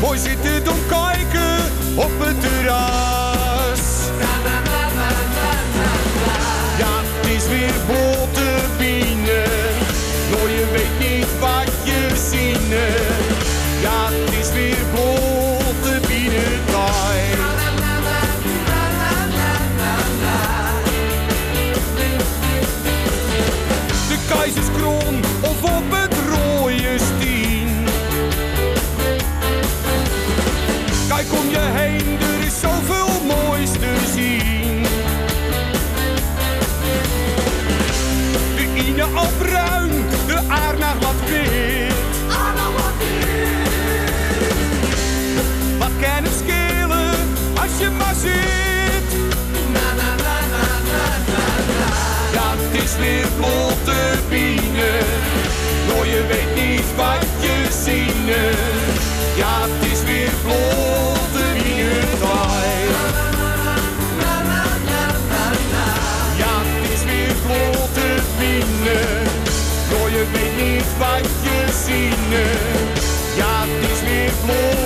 Mooi zitten doen kijken op het terras. Als je maar zit? Ja, het is weer vlotte bienen. Nou, je weet niet wat je zien. Ja, het is weer vlotte bienentijd. Ja, het is weer vlotte bienen. Nou, je weet niet wat je zien. Ja, het is weer vlotte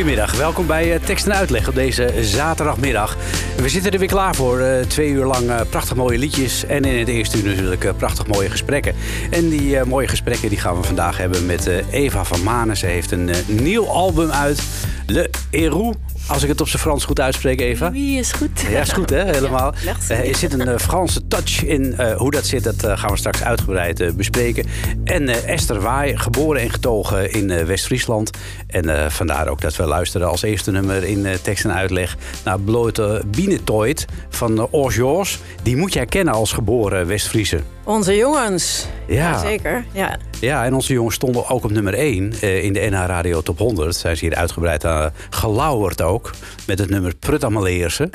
Goedemiddag, welkom bij eh, Tekst en Uitleg op deze zaterdagmiddag. We zitten er weer klaar voor. eh, twee uur lang eh, prachtig mooie liedjes. En in het eerste uur natuurlijk prachtig mooie gesprekken. En die mooie gesprekken die gaan we vandaag hebben met Eva van Manen. Ze heeft een nieuw album uit. Le Héroux. Als ik het op zijn Frans goed uitspreek, Eva. Wie is goed? Ja, is goed hè, helemaal. Ja. Eh, er zit een eh, Franse touch in. Eh, hoe dat zit, dat gaan we straks uitgebreid bespreken. En Esther Waai, geboren en getogen in West-Friesland. En vandaar ook dat we luisteren als eerste nummer in tekst en uitleg... naar Blote Bienetoid van Orgeos. Die moet jij kennen als geboren West-Friese. Onze jongens. Ja. Zeker. Ja. Ja, en onze jongens stonden ook op nummer 1 eh, in de NH Radio Top 100. Zijn ze hier uitgebreid aan gelauwerd ook. Met het nummer Prut Amaleerse.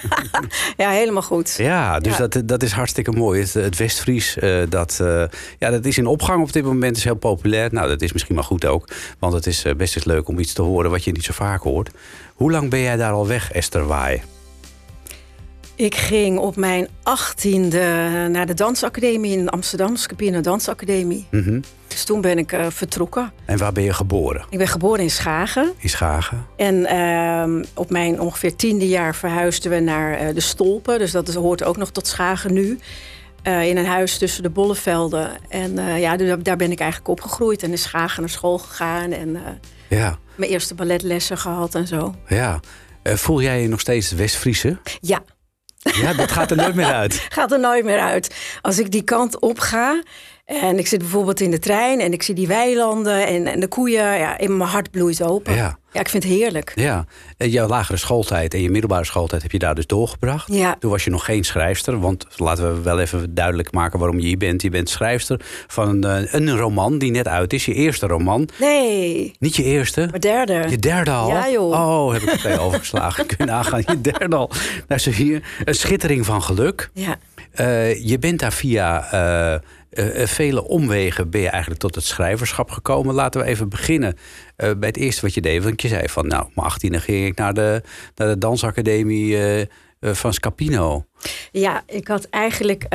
ja, helemaal goed. Ja, dus Ja. Dat, dat is hartstikke mooi. Het, het Westfries, eh, dat, eh, ja, dat is in opgang op dit moment. is heel populair. Nou, dat is misschien maar goed ook. Want het is best eens leuk om iets te horen wat je niet zo vaak hoort. Hoe lang ben jij daar al weg, Esther Waai? Ik ging op mijn achttiende naar de dansacademie in Amsterdam, Scapino Dansacademie. Mhm. Dus toen ben ik eh, vertrokken. En waar ben je geboren? Ik ben geboren in Schagen. In Schagen. En ehm, op mijn ongeveer tiende jaar verhuisden we naar eh, de Stolpen. Dus dat is, hoort ook nog tot Schagen nu. Eh, in een huis tussen de Bollevelden. En ja, daar, daar ben ik eigenlijk opgegroeid. En in Schagen naar school gegaan. En Ja, mijn eerste balletlessen gehad en zo. ja. Voel jij je nog steeds West-Friese? Ja, Ja, dat gaat er nooit meer uit. Gaat er nooit meer uit. Als ik die kant op ga en ik zit bijvoorbeeld in de trein en ik zie die weilanden en, en de koeien, ja, in mijn hart bloeit open. Ja. Ja, ik vind het heerlijk. Ja, en jouw lagere schooltijd en je middelbare schooltijd heb je daar dus doorgebracht. Ja. Toen was je nog geen schrijfster, want laten we wel even duidelijk maken waarom je hier bent. Je bent schrijfster van een, eh, een roman die net uit is, je eerste roman. Nee, Niet je eerste, mijn derde. je derde al? Ja, joh. Oh, heb ik er twee overgeslagen. Kun je nagaan, je derde al. Nou, zo hier, een schittering van geluk. Ja. Eh, je bent daar via eh, eh, eh, vele omwegen ben je eigenlijk tot het schrijverschap gekomen. Laten we even beginnen eh, bij het eerste wat je deed. Want je zei van, nou, mijn achttiende ging ik naar de, naar de dansacademie van Scapino. Ja, ik had eigenlijk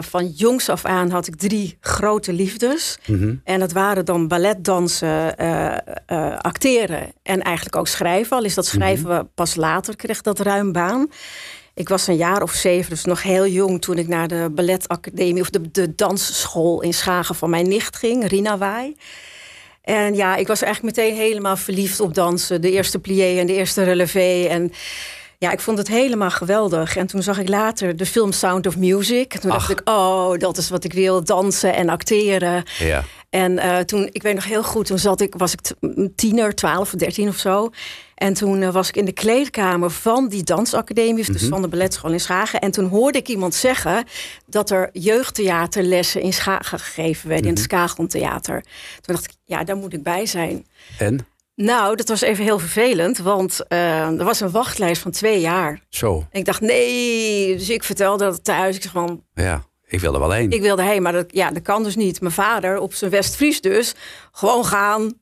van jongs af aan had ik drie grote liefdes. Mhm. En dat waren dan balletdansen, acteren en eigenlijk ook schrijven. Al is dat schrijven we pas later kreeg dat ruim baan. Ik was een jaar of zeven, dus nog heel jong... toen ik naar de balletacademie of de, de dansschool in Schagen van mijn nicht ging, Rina Waai. En ja, ik was eigenlijk meteen helemaal verliefd op dansen. De eerste plié en de eerste relevé. En ja, ik vond het helemaal geweldig. En toen zag ik later de film Sound of Music. En toen Ach. dacht ik, oh, dat is wat ik wil. Dansen en acteren. Ja. En eh, toen, ik weet nog heel goed, toen zat ik, was ik t- tiener, 12 of 13 of zo. En toen eh, was ik in de kleedkamer van die dansacademie, dus van de balletschool in Schagen. En toen hoorde ik iemand zeggen dat er jeugdtheaterlessen in Schagen gegeven werden, in het Skagontheater. Toen dacht ik, ja, daar moet ik bij zijn. En? Nou, dat was even heel vervelend, want eh, er was een wachtlijst van twee jaar. Zo, En ik dacht, nee, dus ik vertelde dat thuis. Ik zeg van, ja. Ik wil er wel heen. ik wilde heen, maar dat, ja, dat kan dus niet. Mijn vader op zijn West-Fries dus. Gewoon gaan.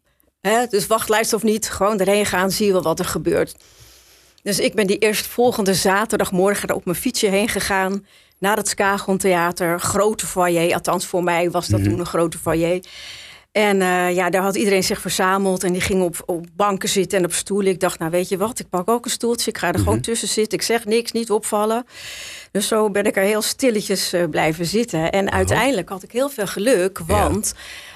Hè? Dus wachtlijst of niet. Gewoon erheen gaan. Zie wel wat er gebeurt. Dus ik ben die eerstvolgende zaterdagmorgen er op mijn fietsje heen gegaan. Naar het Skagon Theater. Grote foyer. Althans, voor mij was dat toen een grote foyer. En eh, ja, daar had iedereen zich verzameld. En die ging op, op banken zitten en op stoelen. Ik dacht, nou weet je wat, ik pak ook een stoeltje. Ik ga er gewoon tussen zitten. Ik zeg niks, niet opvallen. Dus zo ben ik er heel stilletjes eh, blijven zitten. En uiteindelijk had ik heel veel geluk, want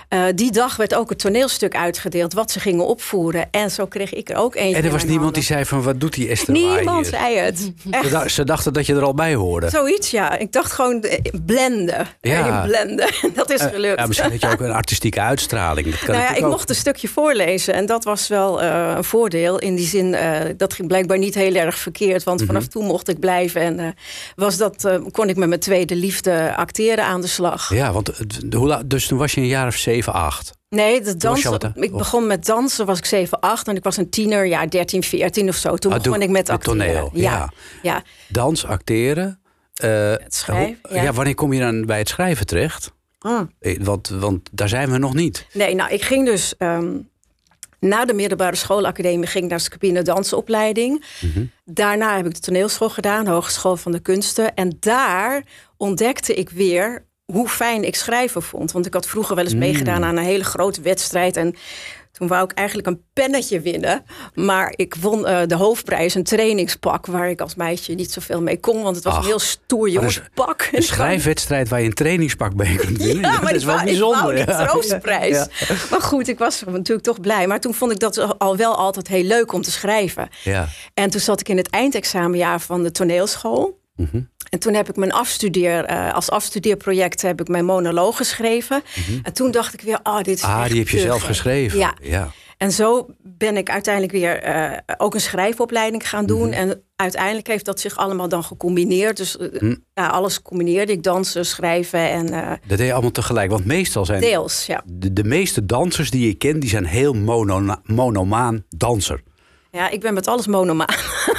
eh, die dag werd ook het toneelstuk uitgedeeld wat ze gingen opvoeren. En zo kreeg ik er ook eentje. en er was niemand die zei van, wat doet die Esther Niemand zei het. Ze Echt. dacht- Ze dachten dat je er al bij hoorde. Zoiets, ja. Ik dacht gewoon eh, blenden. Ja. Blenden. Dat is Eh, gelukt. Ja, misschien had je ook een artistieke uitstraling. Dat kan Nou ja, ik ook. mocht een stukje voorlezen en dat was wel een voordeel. In die zin, dat ging blijkbaar niet heel erg verkeerd. Want Mhm. vanaf toen mocht ik blijven en was dat, kon ik met mijn tweede liefde acteren aan de slag. Ja, want dus toen was je een jaar of 7, 8. Nee, de dansen, wat, ik begon met dansen, was ik 7, 8 en ik was een tiener, ja 13, 14 of zo. Toen Ah, begon ik met acteren. toneel, ja. ja. ja. Dans, acteren. eh, schrijven, hoe- ja. ja. wanneer kom je dan bij het schrijven terecht? Ah. Eh, Want, want daar zijn we nog niet. Nee, nou, ik ging dus ehm, na de middelbare schoolacademie ging ik naar Scapino dansopleiding. Mhm. Daarna heb ik de toneelschool gedaan, Hogeschool van de Kunsten. En daar ontdekte ik weer hoe fijn ik schrijven vond. Want ik had vroeger wel eens Mm. meegedaan aan een hele grote wedstrijd. En toen wou ik eigenlijk een pennetje winnen. Maar ik won eh, de hoofdprijs, een trainingspak... waar ik als meisje niet zoveel mee kon. Want het was Ach, een heel stoer jongenspak. Een schrijfwedstrijd waar je een trainingspak bij kunt winnen. Ja, maar dat is wel bijzonder. Ik ja. troostprijs. Ja. Maar goed, ik was natuurlijk toch blij. Maar toen vond ik dat al wel altijd heel leuk om te schrijven. Ja. En toen zat ik in het eindexamenjaar van de toneelschool. Mhm. En toen heb ik mijn afstudeer, eh, als afstudeerproject heb ik mijn monoloog geschreven. En toen dacht ik weer, oh, dit is Mhm. Ah, die heb je zelf geschreven. Ja. ja. En zo ben ik uiteindelijk weer eh, ook een schrijfopleiding gaan doen. Mhm. En uiteindelijk heeft dat zich allemaal dan gecombineerd. Dus eh, ja, alles combineerde ik. Dansen, schrijven en Dat deed je allemaal tegelijk. Want meestal zijn deels, ja. de, de meeste dansers die ik ken... die zijn heel mono, monomaan danser. Ja, ik ben met alles monomaan.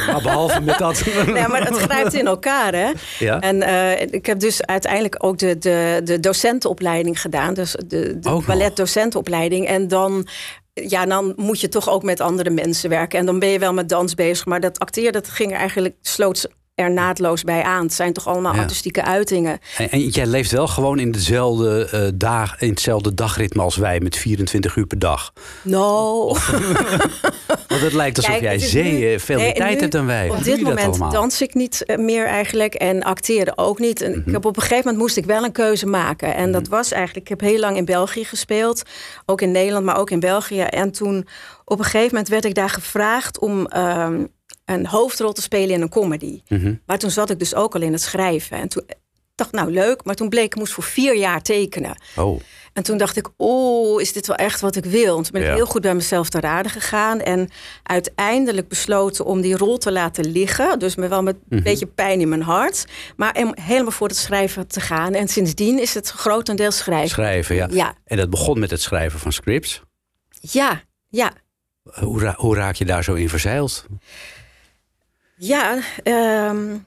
Maar behalve met dat... Nee, maar het grijpt in elkaar, hè? Ja? En eh, ik heb dus uiteindelijk ook de, de, de docentenopleiding gedaan. Dus de, de nog? balletdocentenopleiding. En dan, ja, dan moet je toch ook met andere mensen werken. En dan ben je wel met dans bezig. Maar dat acteren, dat ging eigenlijk, sloot er naadloos bij aan. Het zijn toch allemaal Ja. artistieke uitingen. En, en jij leeft wel gewoon in dezelfde, eh, dag, in hetzelfde dagritme als wij... met 24 uur per dag. No. Want het lijkt alsof Kijk, jij het is zee, nu- eh, veel meer tijd hebt dan wij. Op dit moment allemaal? dans ik niet eh, meer eigenlijk en acteerde ook niet. En Mhm. ik heb op een gegeven moment moest ik wel een keuze maken. En dat was eigenlijk, ik heb heel lang in België gespeeld. Ook in Nederland, maar ook in België. En toen op een gegeven moment werd ik daar gevraagd om... ehm, een hoofdrol te spelen in een comedy. Mhm. Maar toen zat ik dus ook al in het schrijven. En toen dacht ik, nou leuk. Maar toen bleek, ik moest voor vier jaar tekenen. Oh, En toen dacht ik, oh, is dit wel echt wat ik wil? En toen ben ik Ja. heel goed bij mezelf te raden gegaan. En uiteindelijk besloten om die rol te laten liggen. Dus met wel met Mhm. een beetje pijn in mijn hart. Maar om helemaal voor het schrijven te gaan. En sindsdien is het grotendeels schrijven. schrijven, ja. Ja, En dat begon met het schrijven van scripts. ja, ja. Hoe, ra- hoe raak je daar zo in verzeild? Ja, ehm,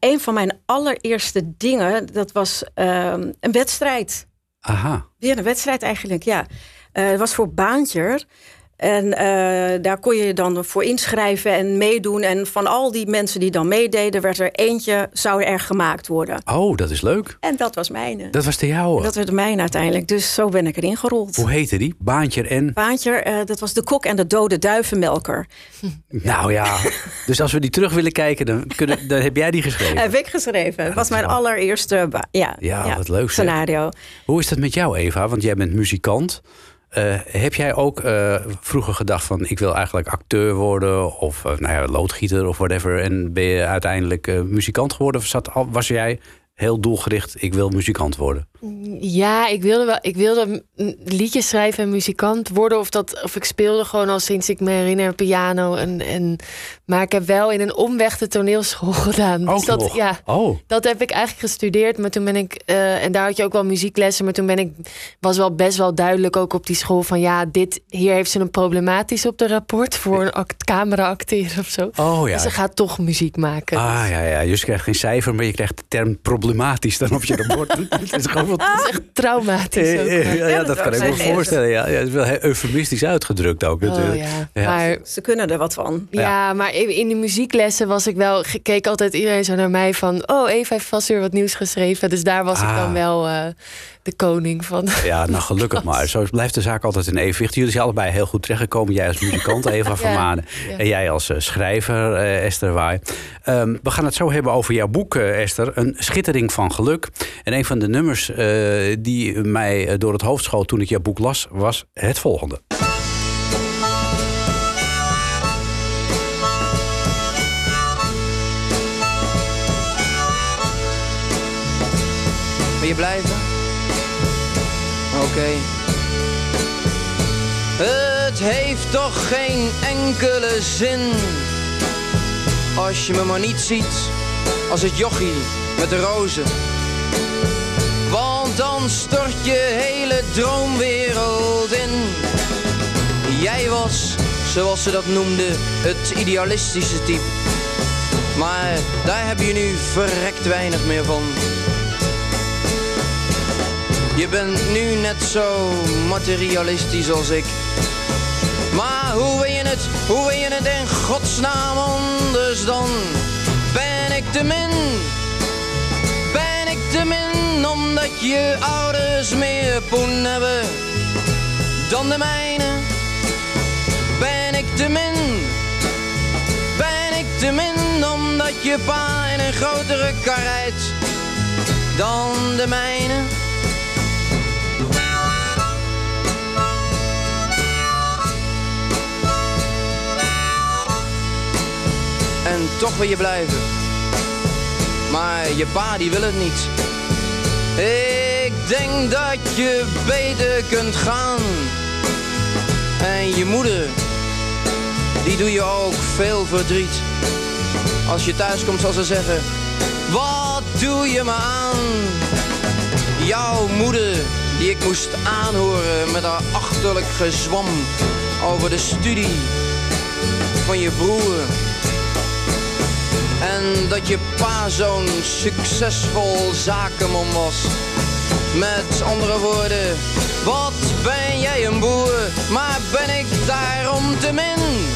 een van mijn allereerste dingen, dat was ehm, een wedstrijd. Aha. Weer een wedstrijd eigenlijk, ja. Eh, Het was voor Baantjer. En eh, daar kon je je dan voor inschrijven en meedoen. En van al die mensen die dan meededen, werd er eentje, zou er gemaakt worden. Oh, dat is leuk. En dat was mijne. Dat was de jouwe. Dat werd de mijne uiteindelijk. Dus zo ben ik erin gerold. Hoe heette die? Baantje en... Baantjer, eh, dat was de kok en de dode duivenmelker. Nou ja, dus als we die terug willen kijken, dan, kunnen, dan heb jij die geschreven. Heb ik geschreven. Was dat is mijn wel- allereerste ja, Ja, wat leuk, zeg. scenario. Hoe is dat met jou, Eva? Want jij bent muzikant. Eh, heb jij ook eh, vroeger gedacht van ik wil eigenlijk acteur worden of eh, nou ja, loodgieter of whatever en ben je uiteindelijk muzikant geworden? Of zat, was jij heel doelgericht ik wil muzikant worden? Ja, ik wilde wel. Ik wilde liedjes schrijven en muzikant worden. Of, dat, of ik speelde gewoon al sinds ik me herinner piano. En, en, maar ik heb wel in een omweg de toneelschool gedaan. Ook dus dat, nog? ja, Oh, dat heb ik eigenlijk gestudeerd. Maar toen ben ik. eh, en daar had je ook wel muzieklessen. Maar toen ben ik. Was wel best wel duidelijk ook op die school van ja, dit hier heeft ze een problematisch op de rapport voor een act, camera acteren of zo. oh ja. Dus ze gaat toch muziek maken. Ah ja, ja, dus je krijgt geen cijfer, maar je krijgt de term problematisch dan op je rapport. dat is gewoon wat... Dat is echt traumatisch. Ook, Eh, eh, ja, dat dat kan ik me voorstellen. Ja, ja, het is wel heel eufemistisch uitgedrukt ook. Oh, natuurlijk. ja. Ja. Maar Ze kunnen er wat van. Ja, maar in de muzieklessen was ik wel... keek altijd iedereen zo naar mij van... oh, Eva heeft vast weer wat nieuws geschreven. Dus daar was ik Ah. dan wel eh, de koning van. Ja, nou gelukkig maar. Zo blijft de zaak altijd in evenwicht. Jullie zijn allebei heel goed terechtgekomen. Jij als muzikant, Eva van Ja, Manen. ja. En jij als schrijver, Esther Waai. Ehm, we gaan het zo hebben over jouw boek, Esther. Een van geluk. En een van de nummers eh, die mij eh, door het hoofd schoot toen ik jouw boek las... was het volgende. Wil je blijven? Oké. Het heeft toch geen enkele zin als je me maar niet ziet als het jochie met de rozen. Want dan stort je hele droomwereld in. Jij was, zoals ze dat noemden, het idealistische type. Maar daar heb je nu verrekt weinig meer van. Je bent nu net zo materialistisch als ik. Maar hoe wil je het, hoe wil je het in godsnaam anders dan? Ben ik te min? Omdat je ouders meer poen hebben dan de mijne? Ben ik te min? Ben ik te min omdat je pa in een grotere kar rijdt dan de mijne? En toch wil je blijven. Maar je pa die wil het niet. Ik denk dat je beter kunt gaan. En je moeder, die doe je ook veel verdriet. Als je thuis komt zal ze zeggen, wat doe je me aan? Jouw moeder, die ik moest aanhoren met haar achterlijk gezwam over de studie van je broer. En dat je pa zo'n succesvol zakenman was. Met andere woorden, wat ben jij een boer, maar ben ik daarom te min?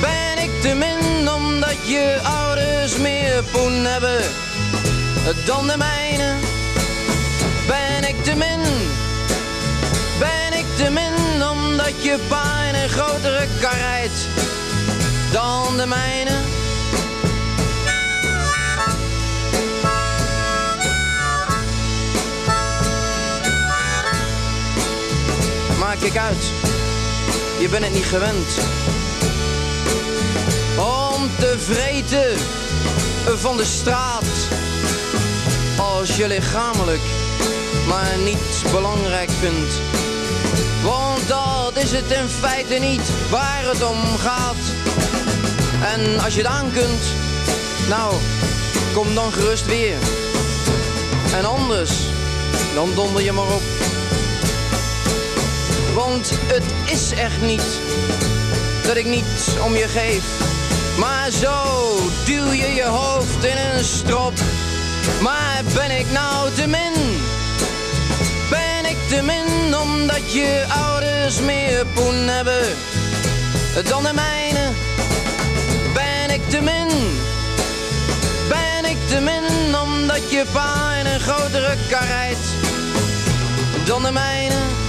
Ben ik te min omdat je ouders meer poen hebben dan de mijne? Ben ik te min? Ben ik te min omdat je pa in een grotere kar rijdt dan de mijne? Maar kijk uit, je bent het niet gewend. Om om te vreten van de straat. Als je lichamelijk maar niet belangrijk vindt. Want dat is het in feite niet waar het om gaat. En als je het aan kunt, nou, kom dan gerust weer. En anders, dan donder je maar op. Want het is echt niet dat ik niets om je geef. Maar zo duw je je hoofd in een strop. Maar ben ik nou te min? Ben ik te min omdat je ouders meer poen hebben dan de mijne? Ben ik te min? Ben ik te min omdat je pa in een grotere kar rijdt dan de mijne?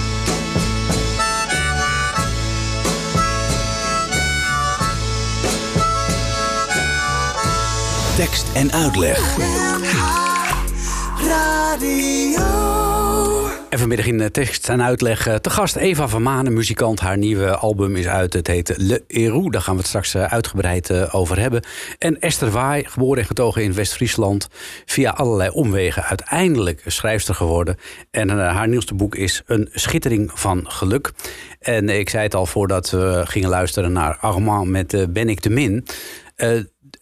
Tekst en uitleg. En vanmiddag in eh, tekst en uitleg eh, te gast Eva van Manen, muzikant. Haar nieuwe album is uit. Het heet Le Héroux. Daar gaan we het straks eh, uitgebreid eh, over hebben. En Esther Waai, geboren en getogen in West-Friesland. Via allerlei omwegen uiteindelijk schrijfster geworden. En eh, haar nieuwste boek is Een schittering van geluk. En ik zei het al voordat we gingen luisteren naar Armand met eh, Ben ik te min. Eh,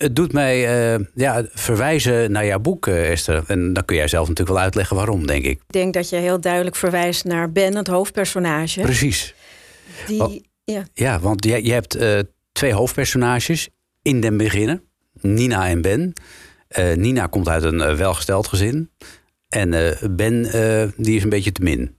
het doet mij eh, ja, verwijzen naar jouw boek, eh, Esther. En dan kun jij zelf natuurlijk wel uitleggen waarom, denk ik. Ik denk dat je heel duidelijk verwijst naar Ben, het hoofdpersonage. Precies. Die, ja, Ja, want je, je hebt eh, twee hoofdpersonages in den beginnen. Nina en Ben. Nina komt uit een welgesteld gezin. En Ben, die is een beetje te min.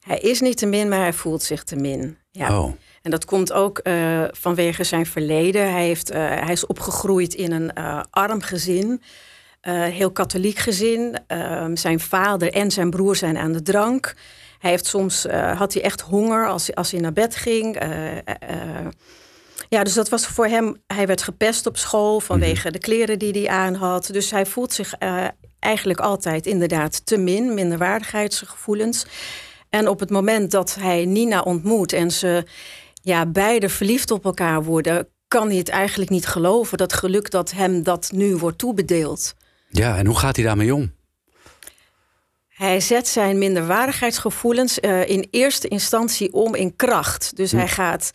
hij is niet te min, maar hij voelt zich te min. Ja. Oh, En dat komt ook eh, vanwege zijn verleden. Hij, heeft, eh, hij is opgegroeid in een eh, arm gezin. heel katholiek gezin. Ehm, zijn vader en zijn broer zijn aan de drank. Hij heeft soms had hij echt honger als, hij- als hij naar bed ging. Ja, dus dat was voor hem. Hij werd gepest op school vanwege de kleren die hij aan had. Dus hij voelt zich eigenlijk altijd inderdaad te min, minderwaardigheidsgevoelens. En op het moment dat hij Nina ontmoet en ze ja, beide verliefd op elkaar worden, kan hij het eigenlijk niet geloven. Dat geluk dat hem dat nu wordt toebedeeld. ja, en hoe gaat hij daarmee om? Hij zet zijn minderwaardigheidsgevoelens eh, in eerste instantie om in kracht. Dus hij gaat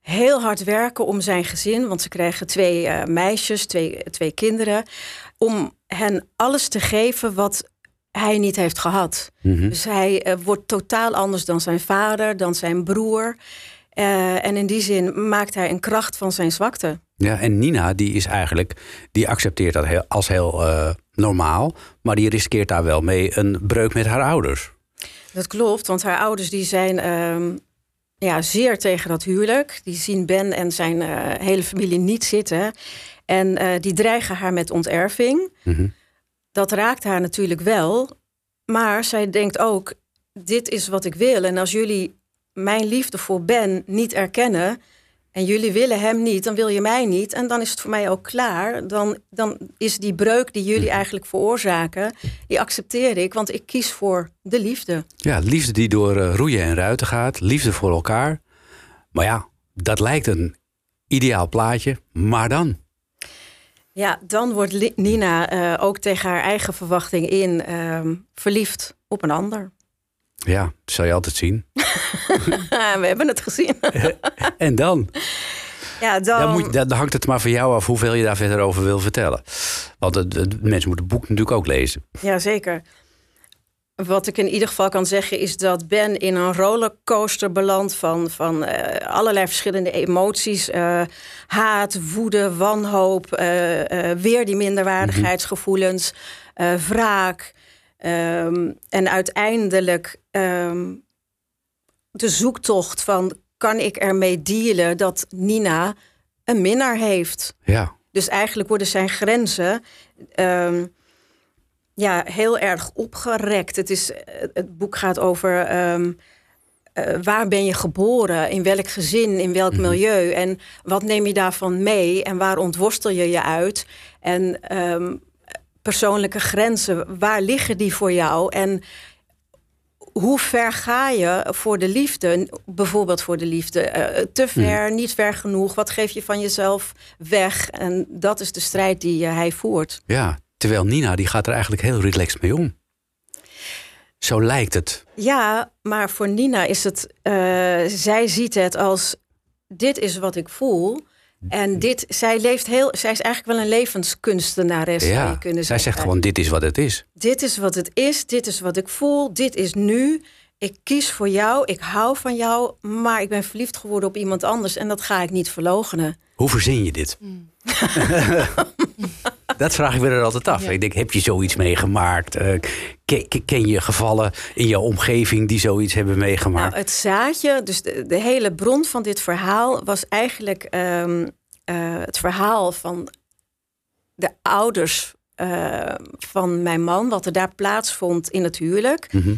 heel hard werken om zijn gezin, want ze krijgen twee eh, meisjes, twee, twee kinderen, om hen alles te geven wat hij niet heeft gehad. Mhm. Dus hij eh, wordt totaal anders dan zijn vader, dan zijn broer. Eh, en in die zin maakt hij een kracht van zijn zwakte. Ja, en Nina, die is eigenlijk, die accepteert dat heel, als heel eh, normaal. Maar die riskeert daar wel mee een breuk met haar ouders. Dat klopt, want haar ouders die zijn ehm, ja, zeer tegen dat huwelijk. Die zien Ben en zijn eh, hele familie niet zitten. En die dreigen haar met onterving. Mhm. Dat raakt haar natuurlijk wel. Maar zij denkt ook, dit is wat ik wil. En als jullie mijn liefde voor Ben niet erkennen... en jullie willen hem niet, dan wil je mij niet... en dan is het voor mij ook klaar. Dan, dan is die breuk die jullie eigenlijk veroorzaken... die accepteer ik, want ik kies voor de liefde. Ja, liefde die door eh, roeien en ruiten gaat. Liefde voor elkaar. Maar ja, dat lijkt een ideaal plaatje. Maar dan? Ja, dan wordt Nina eh, ook tegen haar eigen verwachting in ehm, verliefd op een ander. Ja, dat zal je altijd zien. We hebben het gezien. En dan? ja, dan, Dan, moet, dan hangt het maar van jou af hoeveel je daar verder over wil vertellen. Want het, het- mensen moeten het boek natuurlijk ook lezen. ja, zeker. Wat ik in ieder geval kan zeggen is dat Ben in een rollercoaster belandt van, van eh, allerlei verschillende emoties. eh, haat, woede, wanhoop, eh, weer die minderwaardigheidsgevoelens, eh, wraak. ehm, en uiteindelijk ehm, de zoektocht van kan ik ermee dealen dat Nina een minnaar heeft. Ja, Dus eigenlijk worden zijn grenzen ehm, ja, heel erg opgerekt. Het, is, eh, het boek gaat over ehm, eh, waar ben je geboren, in welk gezin, in welk milieu? En wat neem je daarvan mee? En waar ontworstel je je uit? En persoonlijke grenzen, waar liggen die voor jou? En hoe ver ga je voor de liefde? Bijvoorbeeld voor de liefde. Eh, te ver, niet ver genoeg. Wat geef je van jezelf weg? En dat is de strijd die eh, hij voert. Ja, terwijl Nina die gaat er eigenlijk heel relaxed mee om. Zo lijkt het. Ja, maar voor Nina is het. eh, zij ziet het als: dit is wat ik voel. En dit, zij leeft heel. Zij is eigenlijk wel een levenskunstenares, zou Ja, je kunnen zij zeggen. zegt gewoon dit is wat het is. Dit is wat het is, dit is wat ik voel, dit is nu. Ik kies voor jou, ik hou van jou, maar ik ben verliefd geworden op iemand anders en dat ga ik niet verlogenen. Hoe verzin je dit? dat vraag ik me er altijd af. Ja. Ik denk, heb je zoiets meegemaakt? Eh, ken, ken- je gevallen in jouw omgeving die zoiets hebben meegemaakt? Nou, het zaadje, dus de, de hele bron van dit verhaal was eigenlijk ehm, eh, het verhaal van de ouders eh, van mijn man, wat er daar plaatsvond in het huwelijk. Mhm.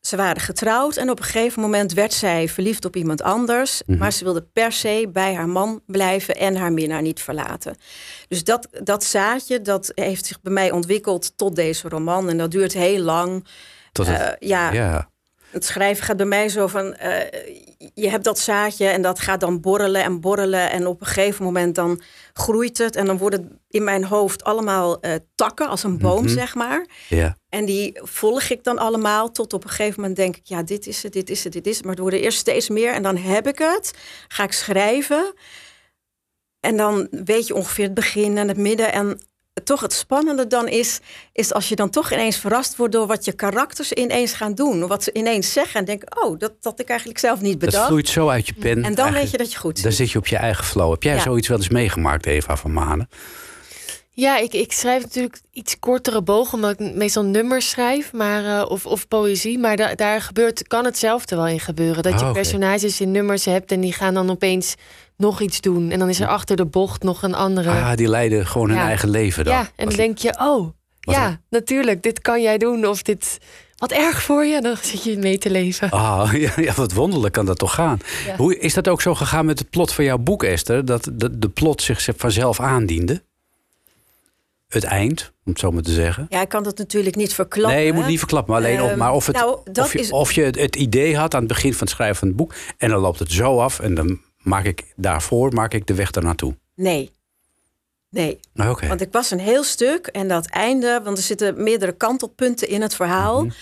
Ze waren getrouwd en op een gegeven moment werd zij verliefd op iemand anders. Mhm. Maar ze wilde per se bij haar man blijven en haar minnaar niet verlaten. Dus dat, dat zaadje dat heeft zich bij mij ontwikkeld tot deze roman. En dat duurt heel lang. Tot het, Eh, ja, het schrijven gaat bij mij zo van... eh, je hebt dat zaadje en dat gaat dan borrelen en borrelen. En op een gegeven moment dan groeit het. En dan worden het in mijn hoofd allemaal eh, takken, als een boom, Mhm. zeg maar. ja. En die volg ik dan allemaal tot op een gegeven moment denk ik... ja, dit is het, dit is het, dit is het. Maar het worden eerst steeds meer en dan heb ik het. Ga ik schrijven. En dan weet je ongeveer het begin en het midden. En toch het spannende dan is... is als je dan toch ineens verrast wordt... door wat je karakters ineens gaan doen. Wat ze ineens zeggen. En denk oh, dat had ik eigenlijk zelf niet Dat bedacht. vloeit zo uit je pen. en dan weet je dat je goed Dan zit. zit je op je eigen flow. Heb jij Ja. zoiets wel eens meegemaakt, Eva van Manen? Ja, ik, ik schrijf natuurlijk iets kortere bogen, omdat ik meestal nummers schrijf, maar, eh, of, of poëzie. Maar da- daar gebeurt, kan hetzelfde wel in gebeuren. Dat Ah, je oké. personages in nummers hebt en die gaan dan opeens nog iets doen. En dan is er achter de bocht nog een andere. Ah, die leiden gewoon hun eigen leven dan. ja, en dan denk je, oh, wat ja, natuurlijk, dit kan jij doen. Of dit, wat erg voor je, dan zit je mee te leven. Ah, ja, ja, wat wonderlijk kan dat toch gaan. Ja. Hoe is dat ook zo gegaan met het plot van jouw boek, Esther? Dat de, de plot zich vanzelf aandiende? Het eind, om het zo maar te zeggen. Ja, ik kan dat natuurlijk niet verklappen. nee, je moet niet verklappen. Maar alleen of, Ehm, maar of, het, nou, of, je, is- of je het, idee had aan het begin van het schrijven van het boek. En dan loopt het zo af. En dan maak ik daarvoor maak ik de weg ernaartoe. Nee. Nee. Nou, Oké. Want ik was een heel stuk en dat einde, want er zitten meerdere kantelpunten in het verhaal. Mhm.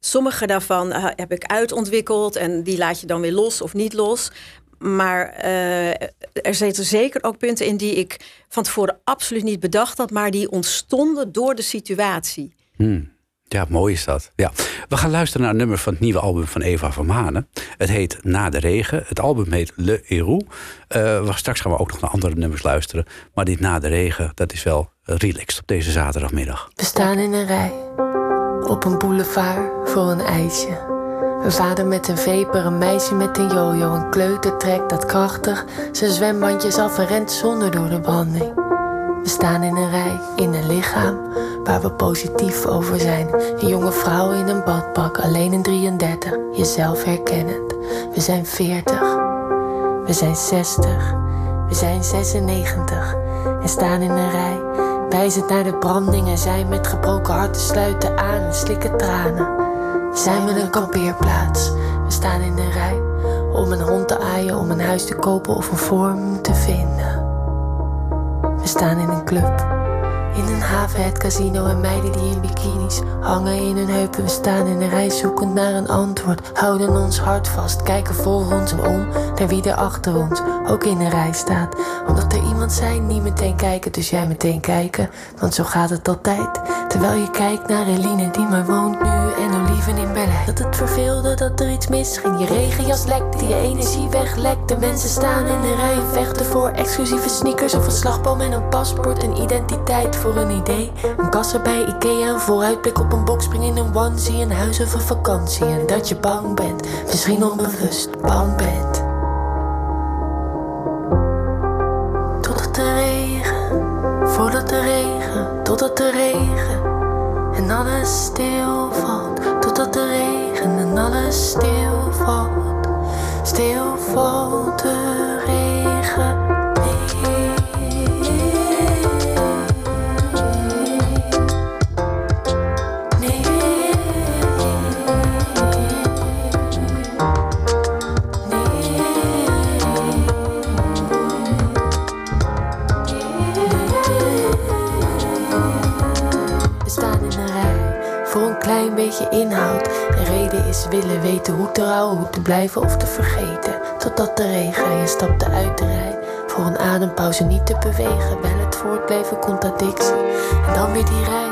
Sommige daarvan eh, heb ik uitontwikkeld en die laat je dan weer los of niet los. Maar eh, er zitten zeker ook punten in die ik van tevoren absoluut niet bedacht had, maar die ontstonden door de situatie. Hmm. Ja, mooi is dat. Ja. We gaan luisteren naar een nummer van het nieuwe album van Eva van Manen. Het heet Na de Regen. Het album heet Le Héroux. Eh, we- straks gaan we ook nog naar andere nummers luisteren. Maar dit Na de Regen, dat is wel relaxed op deze zaterdagmiddag. We staan in een rij op een boulevard voor een ijsje. Een vader met een veper, een meisje met een jojo. Een kleuter trekt dat krachtig zijn zwembandjes af en rent zonder door de branding. We staan in een rij, in een lichaam waar we positief over zijn. Een jonge vrouw in een badpak, alleen een 33, jezelf herkennend. We zijn 40, we zijn 60, we zijn 96 en staan in een rij. Wijzend naar de branding en zijn met gebroken harten sluiten aan en slikken tranen. We zijn met een kampeerplaats, we staan in een rij. Om een hond te aaien, om een huis te kopen of een vorm te vinden. We staan in een club. In een haven, het casino en meiden die in bikinis hangen in hun heupen. We staan in een rij zoekend naar een antwoord. Houden ons hart vast, kijken voor ons en om naar wie er achter ons ook in een rij staat. Omdat er iemand zijn, niet meteen kijken, dus jij meteen kijken. Want zo gaat het altijd. Terwijl je kijkt naar Eline die maar woont nu en Olieven in Berlijn. Dat het verveelde, dat er iets misging. Je regenjas lekt, je energie weglekt. De mensen staan in de rij, vechten voor exclusieve sneakers of een slagboom en een paspoort. Een identiteit voor een idee. Een kassa bij Ikea, een vooruitblik op een boxspring in een onesie. Een huis of een vakantie en dat je bang bent. Misschien onbewust bang bent. Totdat de regen, voordat de regen, totdat de regen en alles stilvalt. Totdat de regen en alles stilvalt. Stilvalt de inhoud. De reden is willen weten hoe te houden, hoe te blijven of te vergeten. Totdat de regen en je stapte uit de rij. Voor een adempauze niet te bewegen, wel het voortblijven contradictie. En dan weer die rij.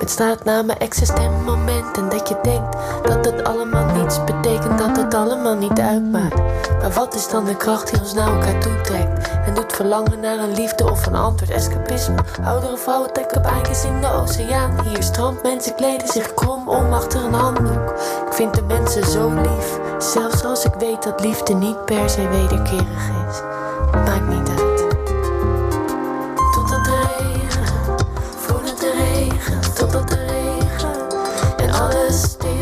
Met straatnamen, existent momenten dat je denkt dat het allemaal niets betekent, dat het allemaal niet uitmaakt. Maar wat is dan de kracht die ons naar elkaar toetrekt en doet verlangen naar een liefde of een antwoord, escapisme? Oudere vrouwen trekken baantjes in de oceaan. Hier strand mensen kleden zich krom om achter een handdoek. Ik vind de mensen zo lief, zelfs als ik weet dat liefde niet per se wederkerig is. Totdat de regen en alles stilvalt.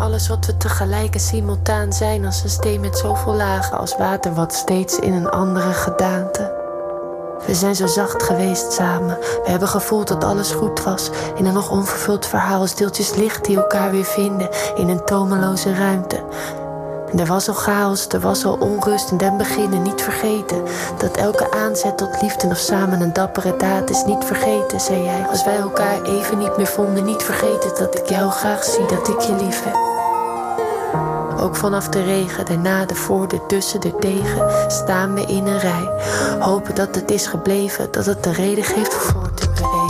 Alles wat we tegelijk en simultaan zijn als een steen met zoveel lagen als water wat steeds in een andere gedaante. We zijn zo zacht geweest samen. We hebben gevoeld dat alles goed was. In een nog onvervuld verhaal, stiltjes licht die elkaar weer vinden in een tomeloze ruimte. Er was al chaos, er was al onrust in den beginnen. Niet vergeten dat elke aanzet tot liefde of samen een dappere daad is. Niet vergeten, zei jij, als wij elkaar even niet meer vonden. Niet vergeten dat ik jou graag zie, dat ik je lief heb. Ook vanaf de regen, daarna de voor, de tussen, de tegen, staan we in een rij. Hopen dat het is gebleven, dat het de reden geeft voor te bewegen.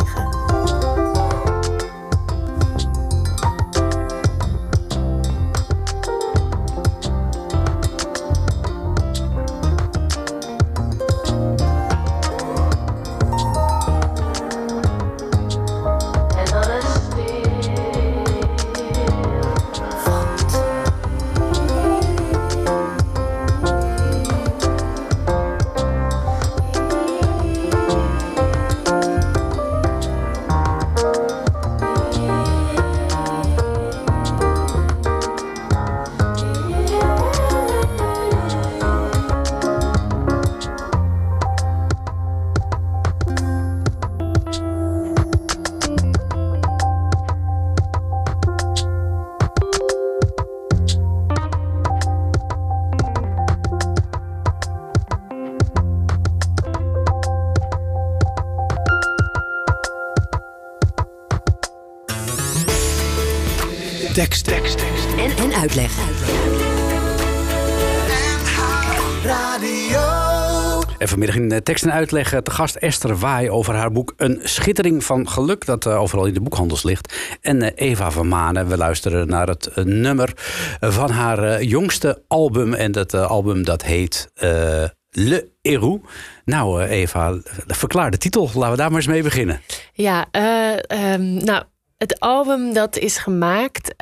Vanmiddag in eh, tekst en uitleg eh, te gast Esther Waai over haar boek Een schittering van geluk, dat eh, overal in de boekhandels ligt. En Eva van Manen, we luisteren naar het nummer van haar jongste album. En dat album dat heet Le Héroux. Nou Eva, verklaar de titel. Laten we daar maar eens mee beginnen. Ja, eh, ehm, nou, het album dat is gemaakt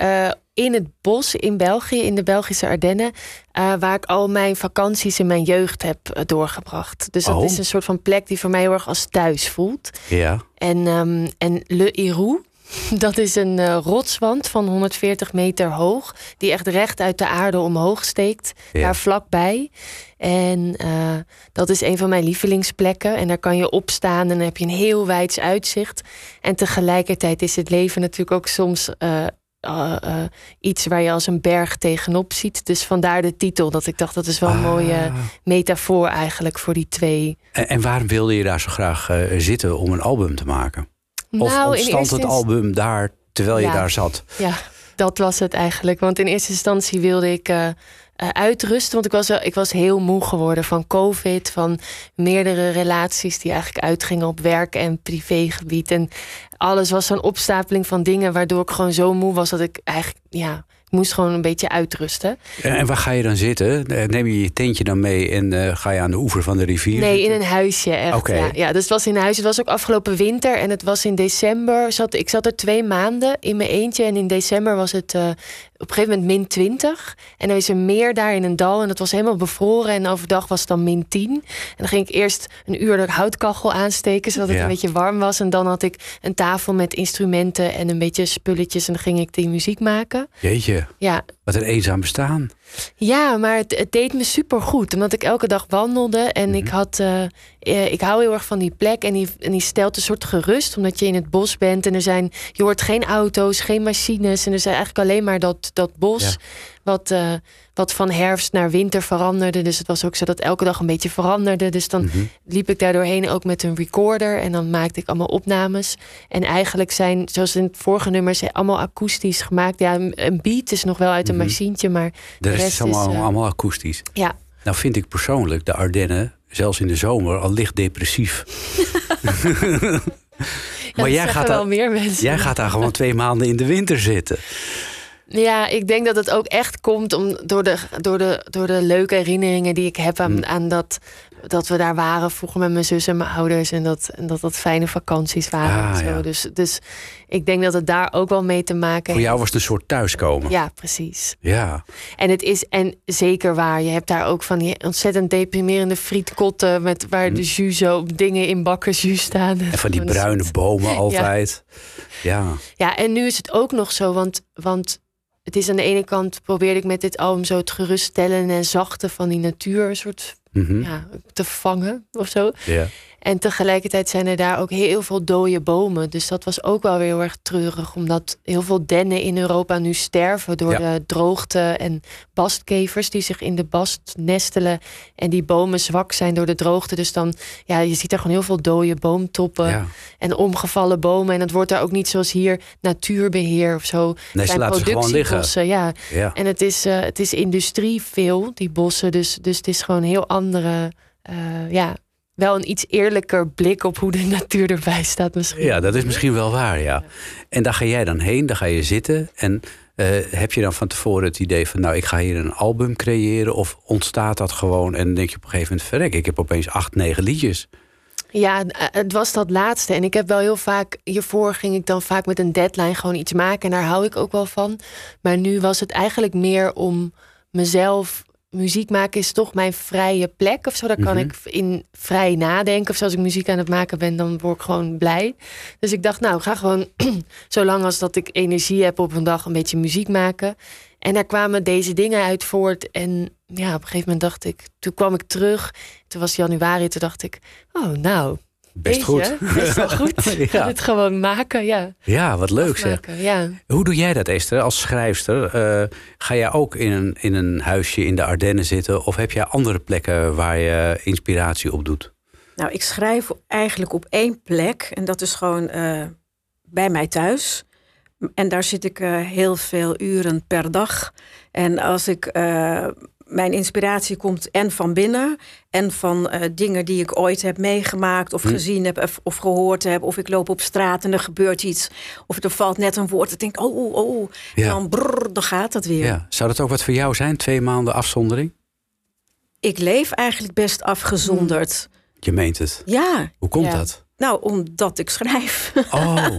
in het bos in België, in de Belgische Ardennen, eh, waar ik al mijn vakanties in mijn jeugd heb eh, doorgebracht. Dus dat Oh. is een soort van plek die voor mij heel erg als thuis voelt. Ja. En, ehm, en Le Héroux, dat is een eh, rotswand van 140 meter hoog, die echt recht uit de aarde omhoog steekt, Ja. daar vlakbij. En dat is een van mijn lievelingsplekken. En daar kan je op staan en dan heb je een heel wijds uitzicht. En tegelijkertijd is het leven natuurlijk ook soms eh, eh, iets waar je als een berg tegenop ziet. Dus vandaar de titel, dat ik dacht dat is wel een Ah. mooie metafoor eigenlijk voor die twee. En, en waarom wilde je daar zo graag eh, zitten om een album te maken? Of Nou, in ontstond het inst- album daar terwijl je daar zat? Ja, dat was het eigenlijk. Want in eerste instantie wilde ik eh, uitrusten. Want ik was, wel- ik was heel moe geworden van COVID. Van meerdere relaties die eigenlijk uitgingen op werk- en privégebied. En alles was zo'n opstapeling van dingen... waardoor ik gewoon zo moe was dat ik eigenlijk... Ja, ik moest gewoon een beetje uitrusten. En, waar ga je dan zitten? Eh, Neem je je tentje dan mee en eh, ga je aan de oever van de rivier Nee, in een huisje echt. Oké. Ja, ja, dus het was in een huis. Het was ook afgelopen winter en het was in december. Zat, ik zat er twee maanden in mijn eentje en in december was het, op een gegeven moment min 20. En dan is er meer daar in een dal. En dat was helemaal bevroren. En overdag was het dan min 10. En dan ging ik eerst een uur de houtkachel aansteken. Zodat het Ja. een beetje warm was. En dan had ik een tafel met instrumenten en een beetje spulletjes. En dan ging ik die muziek maken. Jeetje, Ja, wat een eenzaam bestaan. ja, maar het, het deed me super goed. Omdat ik elke dag wandelde. En ik had. eh, eh, ik hou heel erg van die plek. En die, en die stelt een soort gerust. Omdat je in het bos bent. En er zijn. Je hoort geen auto's, geen machines. En er zijn eigenlijk alleen maar dat, dat bos. Ja. Wat, eh, wat van herfst naar winter veranderde. Dus het was ook zo dat elke dag een beetje veranderde. Dus dan Mhm. liep ik daar doorheen ook met een recorder. En dan maakte ik allemaal opnames. En eigenlijk zijn, zoals in het vorige nummer, ze allemaal akoestisch gemaakt. Ja, een beat is nog wel uit een Mhm. machientje. Maar De rest, is allemaal, is, eh, allemaal akoestisch. ja, Nou vind ik persoonlijk de Ardennen, zelfs in de zomer, al licht depressief. Maar jij gaat, wel daar, meer mensen. jij gaat daar gewoon twee maanden in de winter zitten. Ja, ik denk dat het ook echt komt om, door, de, door, de, door de leuke herinneringen die ik heb aan, aan dat, dat we daar waren vroeger met mijn zus en mijn ouders. En dat en dat, dat fijne vakanties waren. Ah, en zo. ja. dus, dus ik denk dat het daar ook wel mee te maken Voor jou heeft. was het een soort thuiskomen. Ja, precies. Ja. En het is en zeker waar. Je hebt daar ook van die ontzettend deprimerende frietkotten met waar de jus zo dingen in bakken jus staan. En van die bruine bomen altijd. Ja. Ja, en nu is het ook nog zo, want, want het is aan de ene kant probeerde ik met dit album zo het geruststellen en zachte van die natuur een soort Mhm. ja, te vangen of zo. ja. En tegelijkertijd zijn er daar ook heel veel dode bomen. Dus dat was ook wel weer heel erg treurig. Omdat heel veel dennen in Europa nu sterven door Ja. de droogte. En bastkevers die zich in de bast nestelen. En die bomen zwak zijn door de droogte. Dus dan, ja, je ziet er gewoon heel veel dode boomtoppen. ja. En omgevallen bomen. En het wordt daar ook niet zoals hier natuurbeheer of zo. Nee, ze laten ze gewoon liggen. Ja, Ja. en het is, eh, het is industrie veel, die bossen. Dus, dus het is gewoon een heel andere, eh, ja, wel een iets eerlijker blik op hoe de natuur erbij staat misschien. ja, dat is misschien wel waar, ja. En daar ga jij dan heen, daar ga je zitten. En eh, heb je dan van tevoren het idee van... nou, ik ga hier een album creëren? Of ontstaat dat gewoon en denk je op een gegeven moment... verrek, ik heb opeens acht, negen liedjes. Ja, eh, het was dat laatste. En ik heb wel heel vaak, hiervoor ging ik dan vaak met een deadline gewoon iets maken. En daar hou ik ook wel van. Maar nu was het eigenlijk meer om mezelf. Muziek maken is toch mijn vrije plek of zo. Daar kan Mhm. ik in vrij nadenken. Of als ik muziek aan het maken ben, dan word ik gewoon blij. Dus ik dacht, nou, ga gewoon, zolang als dat ik energie heb op een dag, een beetje muziek maken. En daar kwamen deze dingen uit voort. En ja, op een gegeven moment dacht ik, toen kwam ik terug. Toen was januari, toen dacht ik, oh, nou, Best goed. Best wel goed. Ja. Het gewoon maken, ja. Ja, wat leuk zeg. Ja. Hoe doe jij dat, Esther, als schrijfster? Eh, ga jij ook in een, in een huisje in de Ardennen zitten? Of heb jij andere plekken waar je inspiratie op doet? Nou, ik schrijf eigenlijk op één plek. En dat is gewoon eh, bij mij thuis. En daar zit ik eh, heel veel uren per dag. En als ik. eh, mijn inspiratie komt en van binnen. En van eh, dingen die ik ooit heb meegemaakt. Of Hm. gezien heb. Of, of gehoord heb. Of ik loop op straat en er gebeurt iets. Of er valt net een woord. Ik denk, oh, oh, oh. Ja. En dan, brrr, dan gaat dat weer. Ja. Zou dat ook wat voor jou zijn? Twee maanden afzondering? Ik leef eigenlijk best afgezonderd. Je meent het. Ja, Hoe komt Ja. dat? nou, omdat ik schrijf. Oh,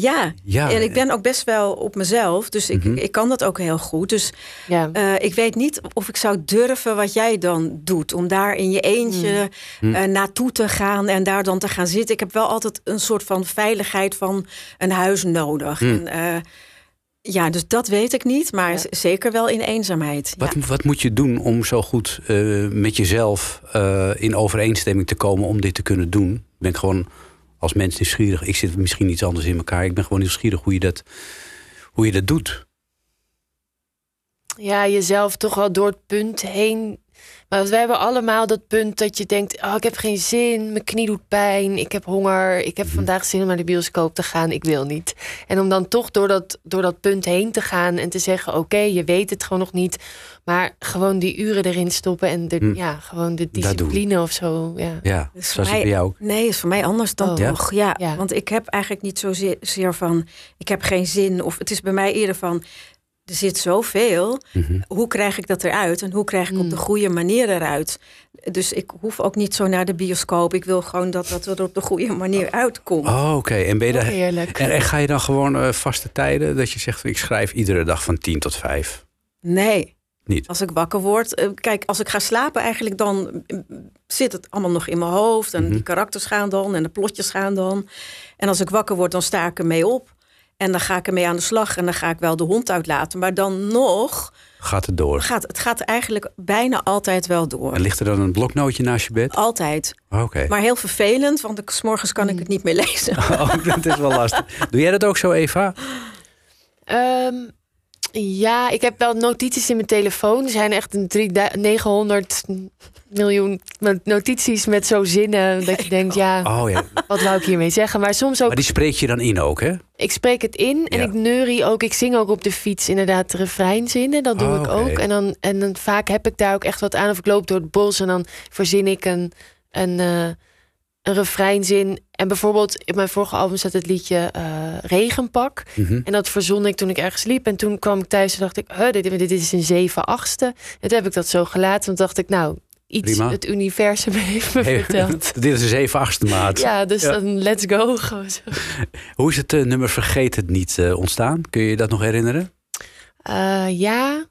ja, ja. En ik ben ook best wel op mezelf, dus ik, Mhm. ik kan dat ook heel goed. Dus ja. eh, ik weet niet of ik zou durven wat jij dan doet. Om daar in je eentje Mm. eh, naartoe te gaan en daar dan te gaan zitten. Ik heb wel altijd een soort van veiligheid van een huis nodig. Mm. En, eh, ja, dus dat weet ik niet, maar Ja. zeker wel in eenzaamheid. Wat, Ja. wat moet je doen om zo goed eh, met jezelf eh, in overeenstemming te komen om dit te kunnen doen? Ik ben gewoon als mens nieuwsgierig. Ik zit misschien iets anders in elkaar. Ik ben gewoon nieuwsgierig hoe je dat, hoe je dat doet. ja, jezelf toch wel door het punt heen. Want we hebben allemaal dat punt dat je denkt: oh, ik heb geen zin, mijn knie doet pijn, ik heb honger, ik heb Mhm. vandaag zin om naar de bioscoop te gaan, ik wil niet. En om dan toch door dat, door dat punt heen te gaan en te zeggen: oké, je weet het gewoon nog niet, maar gewoon die uren erin stoppen en de, Hm. ja, gewoon de discipline of zo. Ja. Ja, Dus zoals mij- bij jou ook. Nee, is voor mij anders dan Oh. Toch. Ja, Ja. want ik heb eigenlijk niet zozeer zeer van... ik heb geen zin of het is bij mij eerder van... er zit zoveel. Mhm. Hoe krijg ik dat eruit? En hoe krijg ik op de goede manier eruit? Dus ik hoef ook niet zo naar de bioscoop. Ik wil gewoon dat dat er op de goede manier uitkomt. Oh, oké. En ben je daar... Heerlijk. En, en ga je dan gewoon eh, vaste tijden dat je zegt, ik schrijf iedere dag van 10 tot 5? Nee. Niet. Als ik wakker word. eh, Kijk, als ik ga slapen eigenlijk dan eh, zit het allemaal nog in mijn hoofd. En die karakters gaan dan en de plotjes gaan dan. En als ik wakker word, dan sta ik ermee op. En dan ga ik ermee aan de slag. En dan ga ik wel de hond uitlaten. Maar dan nog Gaat het door? gaat het gaat eigenlijk bijna altijd wel door. En ligt er dan een bloknootje naast je bed? Altijd. Oké. Maar heel vervelend, want ik, 's morgens kan ik het niet meer lezen. Oh, dat is wel lastig. Doe jij dat ook zo, Eva? Ehm, ja, ik heb wel notities in mijn telefoon. Er zijn echt een drie- 900 miljoen notities met zo zinnen dat je denkt, ja, Oh ja. wat wou ik hiermee zeggen? Maar soms ook, Maar die spreek je dan in ook, hè? ik spreek het in en Ja. ik neurie ook. Ik zing ook op de fiets inderdaad refreinzinnen. Dat doe Oh, ik ook. En dan, en dan vaak heb ik daar ook echt wat aan. Of ik loop door het bos en dan verzin ik een, een, eh, een refreinzin. En bijvoorbeeld in mijn vorige album staat het liedje eh, Regenpak. Mhm. En dat verzon ik toen ik ergens liep. En toen kwam ik thuis en dacht ik, huh, dit, dit is een 7 achtste. En toen heb ik dat zo gelaten. Want dacht ik, nou, iets Prima. het universum heeft me Hey, verteld. Dit is een 7 achtste maat. Ja, dus Ja. dan let's go. Gewoon zo. Hoe is het eh, nummer Vergeet het niet eh, ontstaan? Kun je je dat nog herinneren? Ja,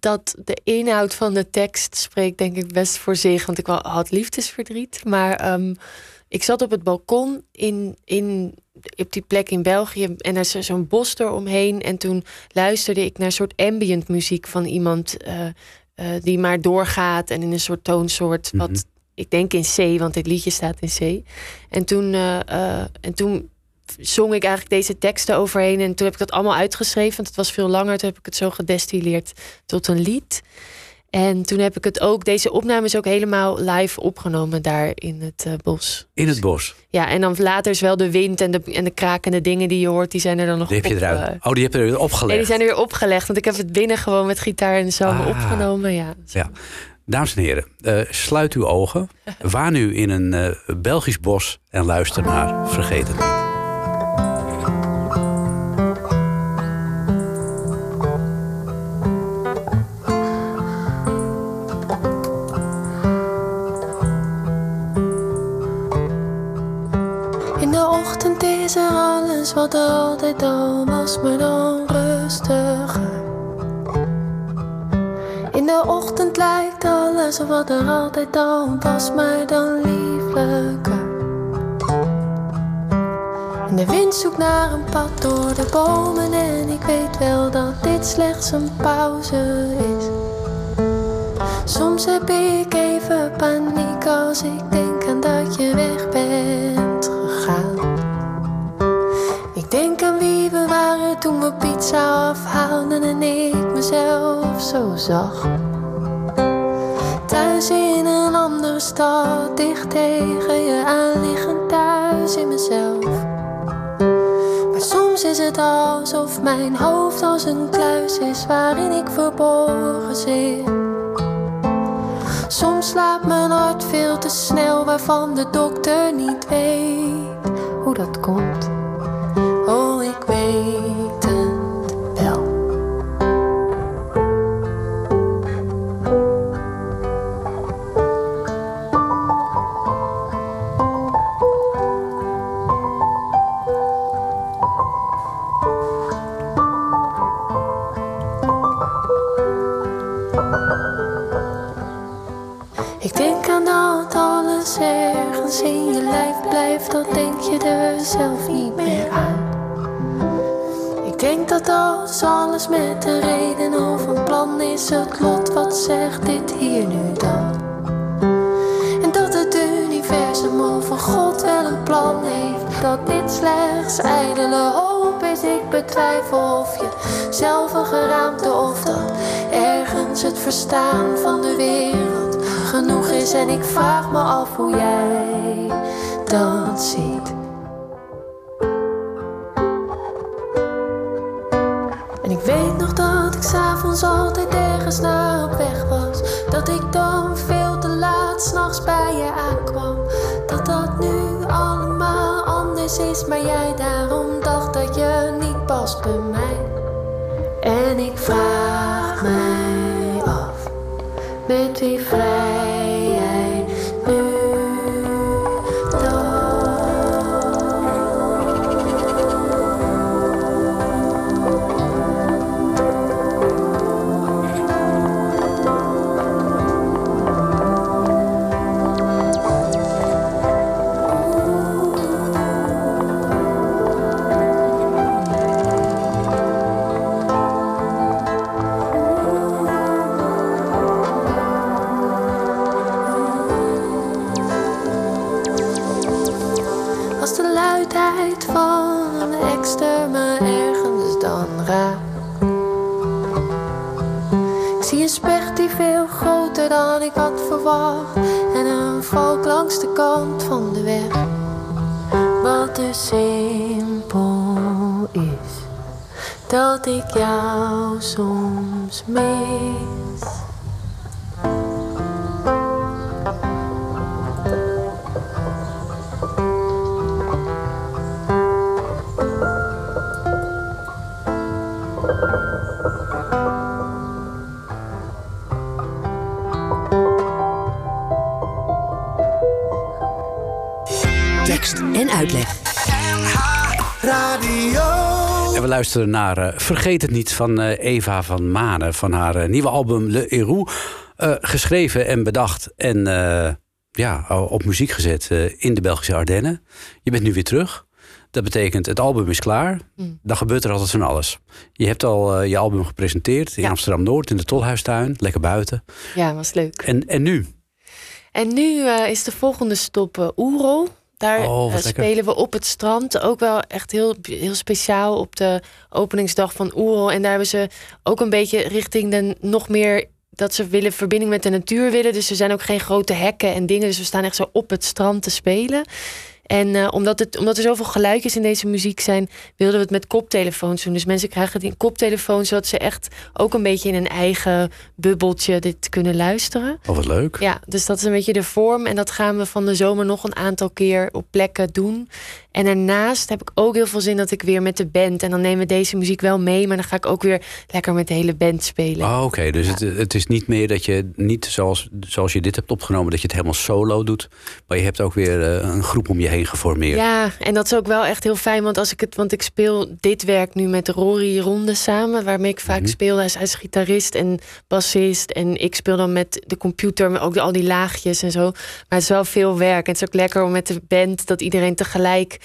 dat de inhoud van de tekst spreekt denk ik best voor zich. Want ik had liefdesverdriet. Maar ehm, ik zat op het balkon in, in, op die plek in België. En er is zo'n bos eromheen. En toen luisterde ik naar een soort ambient muziek van iemand... eh, eh, die maar doorgaat en in een soort toonsoort... Mhm. wat ik denk in C, want dit liedje staat in C. En toen, eh, en toen zong ik eigenlijk deze teksten overheen. En toen heb ik dat allemaal uitgeschreven, want het was veel langer. Toen heb ik het zo gedestilleerd tot een lied. En toen heb ik het ook, deze opname is ook helemaal live opgenomen daar in het eh, bos. In het bos. Ja, en dan later is wel de wind en de, en de krakende dingen die je hoort, die zijn er dan nog Die heb je eruit. eh, Oh, die heb je er opgelegd. nee, die zijn er weer opgelegd, want ik heb het binnen gewoon met gitaar en zang Ah. opgenomen. Ja. Ja. Dames en heren, eh, sluit uw ogen. Waar nu in een Belgisch bos en luister naar Vergeet wat er altijd al was, maar dan rustiger. In de ochtend lijkt alles wat er altijd al was, maar dan lieflijker. En de wind zoekt naar een pad door de bomen en ik weet wel dat dit slechts een pauze is. Soms heb ik even paniek als ik denk aan dat je weg bent. Ik denk aan wie we waren toen we pizza afhaalden en ik mezelf zo zag. Thuis in een andere stad, dicht tegen je aanliggend thuis in mezelf. Maar soms is het alsof mijn hoofd als een kluis is waarin ik verborgen zit. Soms slaat mijn hart veel te snel, waarvan de dokter niet weet hoe dat komt. Oh, ik weet het wel. Ik denk aan dat alles ergens in je lijf blijft, dat denk je er zelf niet meer aan. Denk dat als alles met een reden of een plan is, het lot wat zegt dit hier nu dan. En dat het universum of God wel een plan heeft, dat dit slechts ijdele hoop is. Ik betwijfel of je zelf een geraamte of dat ergens het verstaan van de wereld genoeg is. En ik vraag me af hoe jij dat ziet. Maar jij daarom dacht dat je niet past bij mij. En En ik vraag mij af, met wie vrij Wat dus simpel is, dat ik jou soms mis. We luisteren naar eh, Vergeet het niet van eh, Eva van Manen. Van haar eh, nieuwe album Le Héroux. Eh, geschreven en bedacht en ja, op muziek gezet in de Belgische Ardennen. Je bent nu weer terug. Dat betekent het album is klaar. Mm. Dan gebeurt er altijd van alles. Je hebt al je album gepresenteerd in Ja. Amsterdam-Noord in de Tolhuistuin. Lekker buiten. Ja, was leuk. En, en nu? En nu is de volgende stop Oerol. Daar Oh, eh, spelen we op het strand. Ook wel echt heel, heel speciaal op de openingsdag van Oerol. En daar hebben ze ook een beetje richting de nog meer dat ze willen verbinding met de natuur willen. Dus er zijn ook geen grote hekken en dingen. Dus we staan echt zo op het strand te spelen. En eh, omdat, het, omdat er zoveel geluidjes in deze muziek zijn, wilden we het met koptelefoons doen. Dus mensen krijgen die koptelefoon, zodat ze echt ook een beetje in een eigen bubbeltje dit kunnen luisteren. Oh, wat leuk. Ja, dus dat is een beetje de vorm. En dat gaan we van de zomer nog een aantal keer op plekken doen. En daarnaast heb ik ook heel veel zin dat ik weer met de band. En dan nemen we deze muziek wel mee. Maar dan ga ik ook weer lekker met de hele band spelen. Oh, Oké, dus het, het is niet meer dat je niet zoals, zoals je dit hebt opgenomen, dat je het helemaal solo doet. Maar je hebt ook weer eh, een groep om je heen geformeerd. Ja, en dat is ook wel echt heel fijn. Want als ik het, want ik speel dit werk nu met Rory Ronde samen, waarmee ik vaak speel. Hij is, gitarist en bassist. En ik speel dan met de computer, met ook al die laagjes en zo. Maar het is wel veel werk. En het is ook lekker om met de band dat iedereen tegelijk.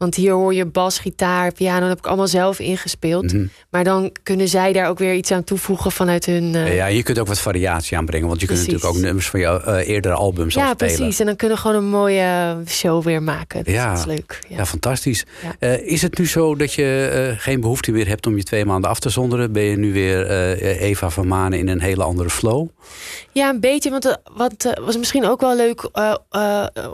Want hier hoor je bas, gitaar, piano. Dat heb ik allemaal zelf ingespeeld. Mhm. Maar dan kunnen zij daar ook weer iets aan toevoegen vanuit hun. eh, Ja, je kunt ook wat variatie aanbrengen, want je kunt natuurlijk ook nummers van jouw eh, eerdere albums al ja, spelen. precies. En dan kunnen we gewoon een mooie show weer maken. Dus Ja. dat is leuk. Ja. Ja, fantastisch. Ja. Eh, is het nu zo dat je geen behoefte meer hebt om je twee maanden af te zonderen? Ben je nu weer Eva van Manen in een hele andere flow? Ja, een beetje. Want het wat, was misschien ook wel leuk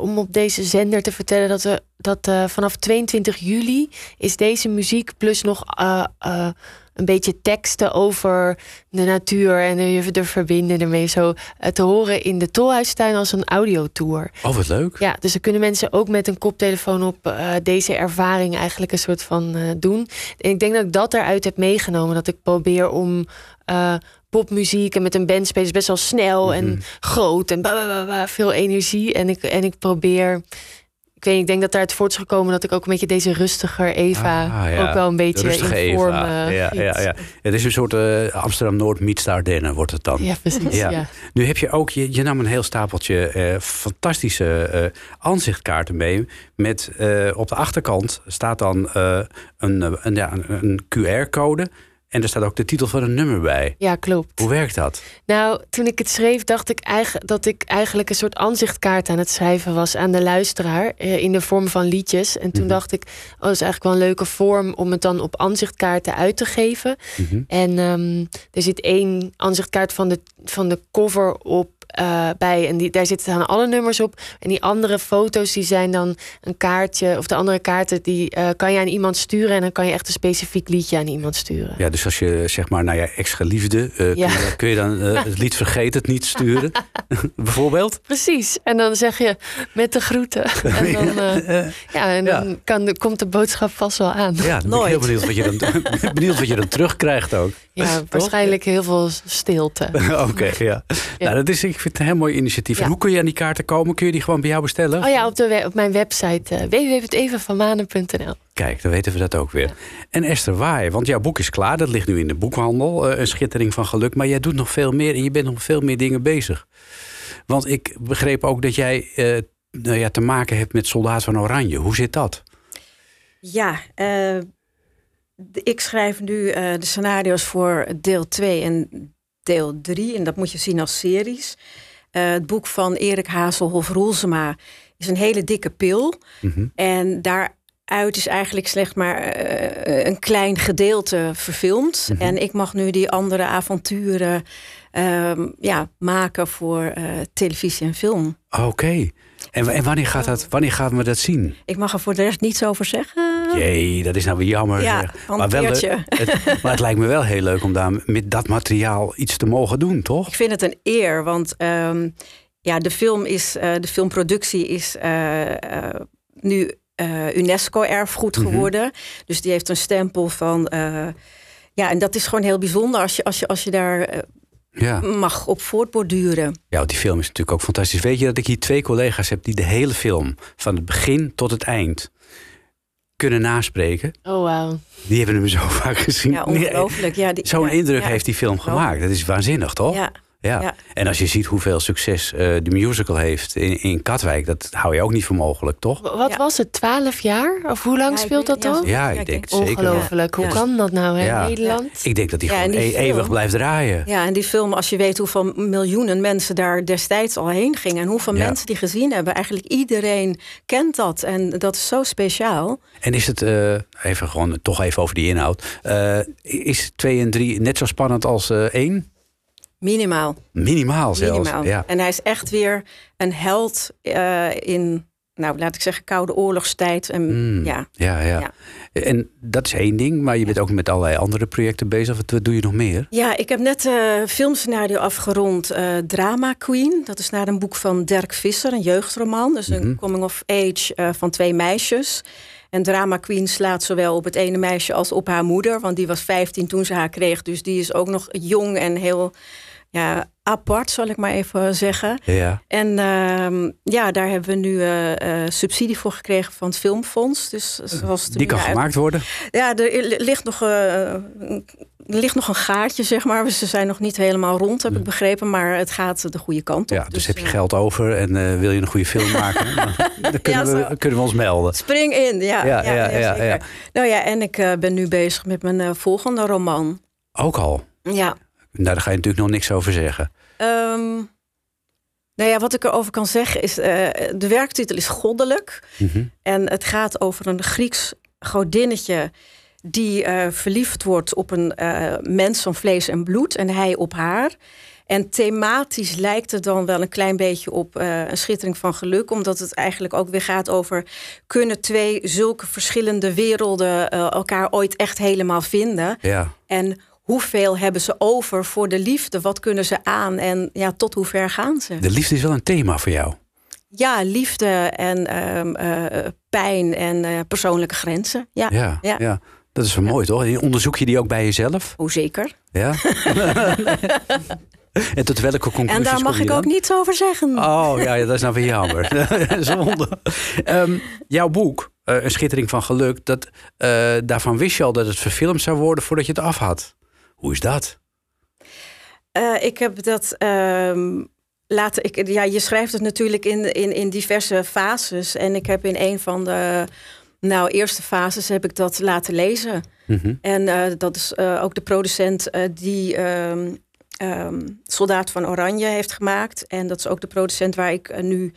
om op deze zender te vertellen dat we dat vanaf 22 juli is deze muziek plus nog eh, eh, een beetje teksten over de natuur en je er verbinden ermee zo eh, te horen in de Tolhuistuin als een audiotour. Oh, wat leuk. Ja, dus dan kunnen mensen ook met een koptelefoon op deze ervaring eigenlijk een soort van doen. En ik denk dat ik dat eruit heb meegenomen. Dat ik probeer om popmuziek en met een band spelen is best wel snel en groot en veel energie. En ik, en ik probeer. Ik weet niet, ik denk dat daaruit voort is gekomen dat ik ook een beetje deze rustiger Eva Ah, ja. ook wel een beetje Rustige in vorm Eva. eh, ja, ja, ja. Het is een soort eh, Amsterdam-Noord meets de Ardennen wordt het dan. Ja, precies. Ja. Ja. Nu heb je ook, je, je nam een heel stapeltje eh, fantastische eh aanzichtkaarten mee. Met op de achterkant staat dan een, een, ja, een, een QR-code. En er staat ook de titel van een nummer bij. ja, klopt. Hoe werkt dat? Nou, toen ik het schreef, dacht ik eigenlijk dat ik eigenlijk een soort aanzichtkaart aan het schrijven was aan de luisteraar eh, in de vorm van liedjes. En toen Mhm. dacht ik, oh, dat is eigenlijk wel een leuke vorm om het dan op aanzichtkaarten uit te geven. Mhm. En ehm, er zit één aanzichtkaart van de, van de cover op eh, bij. En die, daar zitten dan alle nummers op. En die andere foto's die zijn dan een kaartje. Of de andere kaarten die eh, kan je aan iemand sturen. En dan kan je echt een specifiek liedje aan iemand sturen. Ja, dus als je zeg maar naar je ex-geliefde... eh, Ja. kun, je, kun je dan het lied Vergeet het niet sturen? Bijvoorbeeld? Precies. En dan zeg je met de groeten. En dan, eh, ja, en dan Ja. Kan, de- komt de boodschap vast wel aan. Ja, dan ben ik heel benieuwd wat je dan, benieuwd wat je dan terugkrijgt ook. Ja, waarschijnlijk heel veel stilte. Oké, ja. Nou, dat is, ik vind het een heel mooi initiatief. En hoe kun je aan die kaarten komen? Kun je die gewoon bij jou bestellen? Oh ja, op, de, op mijn website uh, www.evenvanmanen.nl. Kijk, dan weten we dat ook weer. En Esther Waai, want jouw boek is klaar. Dat ligt nu in de boekhandel. eh, een schittering van geluk. Maar jij doet nog veel meer en je bent nog veel meer dingen bezig. Want ik begreep ook dat jij eh, nou ja, te maken hebt met Soldaat van Oranje. Hoe zit dat? Ja, eh, ik schrijf nu eh, de scenario's voor deel 2 en deel 3. En dat moet je zien als series. Eh, het boek van Erik Hazelhoff Roelsema is een hele dikke pil. Mhm. En daaruit is eigenlijk slechts maar eh, een klein gedeelte verfilmd. Mhm. En ik mag nu die andere avonturen ehm, ja, maken voor eh, televisie en film. Oké. En, en wanneer, gaat dat, wanneer gaan we dat zien? Ik mag er voor de rest niets over zeggen. Jee, dat is nou weer jammer. Ja, maar, wel, het, maar het lijkt me wel heel leuk om daar met dat materiaal iets te mogen doen, toch? Ik vind het een eer, want ehm, ja, de film is, eh, de filmproductie is eh, eh, nu UNESCO-erfgoed Mhm. geworden. Dus die heeft een stempel van. ja, en dat is gewoon heel bijzonder als je, als je, als je daar Ja. mag op voortborduren. ja, want die film is natuurlijk ook fantastisch. Weet je dat ik hier twee collega's heb die de hele film, van het begin tot het eind, kunnen naspreken? Oh, wauw. Die hebben hem zo vaak gezien. Ja, ongelooflijk. Ja, die- Zo'n ja, indruk ja, heeft die film gemaakt. Dat is waanzinnig, toch? Ja, Ja. ja. En als je ziet hoeveel succes eh, de musical heeft in, in Katwijk, dat hou je ook niet voor mogelijk, toch? Wat Ja. was het, 12 jaar? Of hoe lang Ja, speelt dat ja, dan? Ja, ik denk het zeker. Ongelooflijk. Hoe Ja. kan dat nou, hè? Ja. Nederland? Ik denk dat die Ja, gewoon die e- eeuwig blijft draaien. Ja, en die film, als je weet hoeveel miljoenen mensen daar destijds al heen gingen. En hoeveel Ja. mensen die gezien hebben. Eigenlijk iedereen kent dat. En dat is zo speciaal. En is het, eh, even gewoon toch even over die inhoud. eh, is 2 en 3 net zo spannend als eh 1? Minimaal. Minimaal zelfs. Minimaal. Ja. En hij is echt weer een held eh, in, nou laat ik zeggen, koude oorlogstijd. En, Mm, ja. ja, ja. Ja. En dat is één ding, maar je bent ook met allerlei andere projecten bezig. Wat, wat doe je nog meer? ja, ik heb net een filmscenario afgerond, eh, Drama Queen. Dat is naar een boek van Dirk Visser, een jeugdroman. Dus een Mhm. coming of age eh, van twee meisjes. En Drama Queen slaat zowel op het ene meisje als op haar moeder. Want die was 15 toen ze haar kreeg. Dus die is ook nog jong en heel ja, apart, zal ik maar even zeggen. Ja. En ehm, ja, daar hebben we nu eh, eh, subsidie voor gekregen van het Filmfonds. Dus zoals het er Die kan uit- gemaakt worden. Ja, er ligt nog, eh, er ligt nog een gaatje, zeg maar. Ze zijn nog niet helemaal rond, heb ik begrepen. Maar het gaat de goede kant op. Ja, dus, heb je eh, geld over en eh, wil je een goede film maken? dan kunnen, Ja, we, kunnen we ons melden. Spring in, ja. Ja, ja, ja, ja. Nou ja, en ik eh, ben nu bezig met mijn eh, volgende roman. Ook al. Ja. Nou, daar ga je natuurlijk nog niks over zeggen. Ehm, nou ja, wat ik erover kan zeggen is... eh, de werktitel is Goddelijk. Mhm. En het gaat over een Grieks godinnetje die eh, verliefd wordt op een eh, mens van vlees en bloed en hij op haar. En thematisch lijkt het dan wel een klein beetje op een schittering van geluk, omdat het eigenlijk ook weer gaat over kunnen twee zulke verschillende werelden elkaar ooit echt helemaal vinden? Ja. En hoeveel hebben ze over voor de liefde? Wat kunnen ze aan? En ja, tot hoe ver gaan ze? De liefde is wel een thema voor jou. Ja, liefde en ehm, eh, pijn en eh, persoonlijke grenzen. Ja, Ja, ja. Ja. dat is wel mooi toch? En Onderzoek je die ook bij jezelf? hoe zeker. Ja. en tot welke conclusies En daar mag ik dan? ook niets over zeggen. Oh ja, dat is nou weer jammer. Zonde. Ehm, jouw boek, eh, Een Schittering van Geluk, dat, daarvan wist je al dat het verfilmd zou worden voordat je het af had. Hoe is dat? Eh, ik heb dat ehm, laten. Ik, ja, je schrijft het natuurlijk in, in, in diverse fases. En ik heb in een van de nou, eerste fases heb ik dat laten lezen. Mhm. En eh, dat is eh, ook de producent die ehm, ehm, Soldaat van Oranje heeft gemaakt. En dat is ook de producent waar ik nu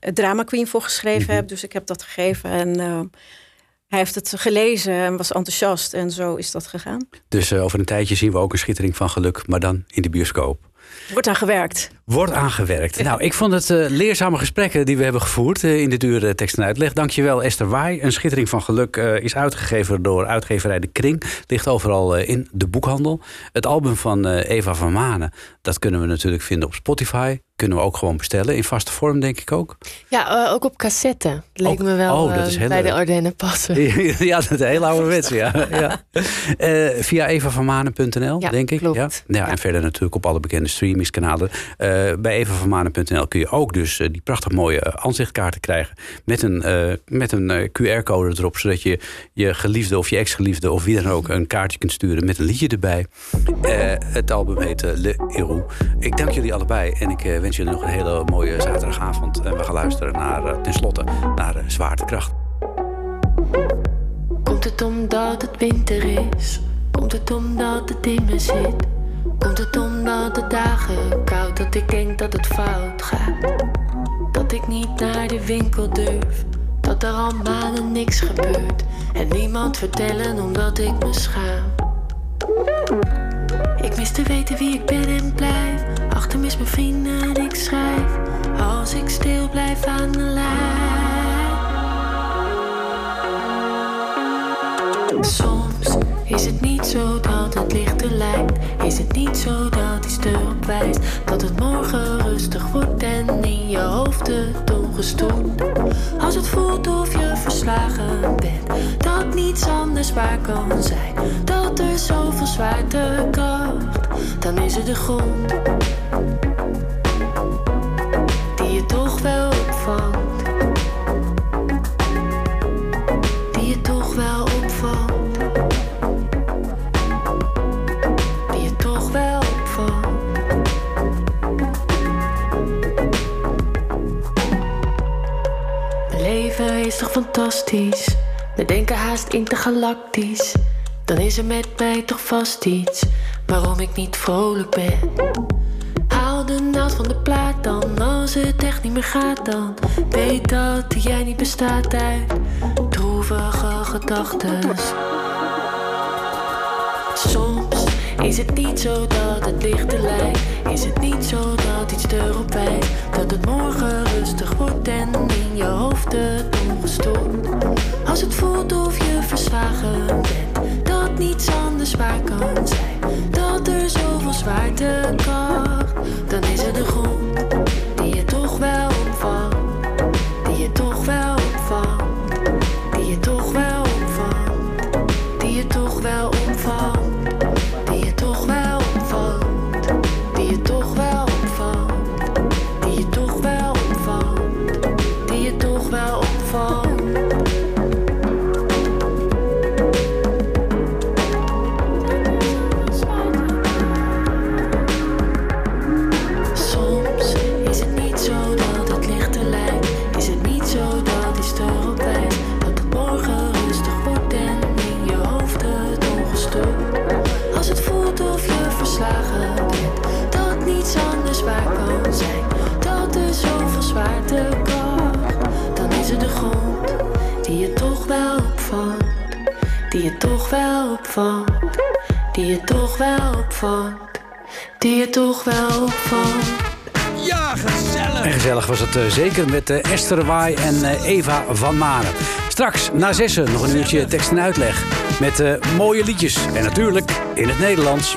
het Drama Queen voor geschreven Mhm. heb. Dus ik heb dat gegeven en hij heeft het gelezen en was enthousiast. En zo is dat gegaan. Dus eh, over een tijdje zien we ook een Schittering van Geluk, maar dan in de bioscoop. Wordt aan gewerkt. Wordt aangewerkt. Nou, ik vond het eh, leerzame gesprekken die we hebben gevoerd eh, in dit uur tekst en uitleg. Dankjewel Esther Waai. Een schittering van geluk is uitgegeven door uitgeverij De Kring. Ligt overal in de boekhandel. Het album van Eva van Manen, dat kunnen we natuurlijk vinden op Spotify. Kunnen we ook gewoon bestellen. In vaste vorm denk ik ook. Ja, eh, ook op cassette. Leek Ook- me wel oh, dat eh, is heel bij de. Ardennen passen. ja, dat is een hele ouderwetse, ja. ja. Eh, via evavanmanen.nl, Ja, denk ik. klopt. Ja? Ja, Ja. En verder natuurlijk op alle bekende streamingskanalen. Eh, bij evavanmanen.nl kun je ook dus die prachtig mooie aanzichtkaarten krijgen. Met een, met een QR-code erop. Zodat je je geliefde of je ex-geliefde of wie dan ook een kaartje kunt sturen met een liedje erbij. Het album heet Le Héros. Ik dank jullie allebei en ik wens jullie nog een hele mooie zaterdagavond. En we gaan luisteren naar, eh, tenslotte naar eh, Zwaartekracht. Komt het omdat het winter is? Komt het omdat het in me zit? Komt het omdat de dagen koud dat ik denk dat het fout gaat? Dat ik niet naar de winkel durf? Dat er al maanden niks gebeurt? En niemand vertellen omdat ik me schaam? Ik mis te weten wie ik ben en blijf. Achter mis mijn vrienden en ik schrijf. Als ik stil blijf aan de lijn. Soms is het niet zo dat het licht er lijkt. Is het niet zo dat iets erop wijst. Dat het morgen rustig wordt en in je hoofd het ongestoord. Als het voelt of je verslagen bent. Dat niets anders waar kan zijn. Dat er zoveel zwaartekracht. Dan is het de grond. Die je toch wel opvangt. Fantastisch. We denken haast intergalactisch. Dan is er met mij toch vast iets waarom ik niet vrolijk ben. Haal de naald van de plaat dan, als het echt niet meer gaat dan. Weet dat jij niet bestaat uit droevige gedachten. Is het niet zo dat het licht er lijkt. Is het niet zo dat iets erop wijst. Dat het morgen rustig wordt en in je hoofd het ongestoord. Als het voelt of je verslagen bent. Dat niets anders waar kan zijn. Dat er zoveel zwaartekracht. Dan is het de grond Die je toch wel opvangt. Die je toch wel opvangt. Die je toch wel opvangt. Ja, gezellig. En gezellig was het eh, zeker met eh, Esther Waai en eh, Eva van Manen. Straks na zessen nog een uurtje tekst en uitleg. Met eh, mooie liedjes. En natuurlijk in het Nederlands.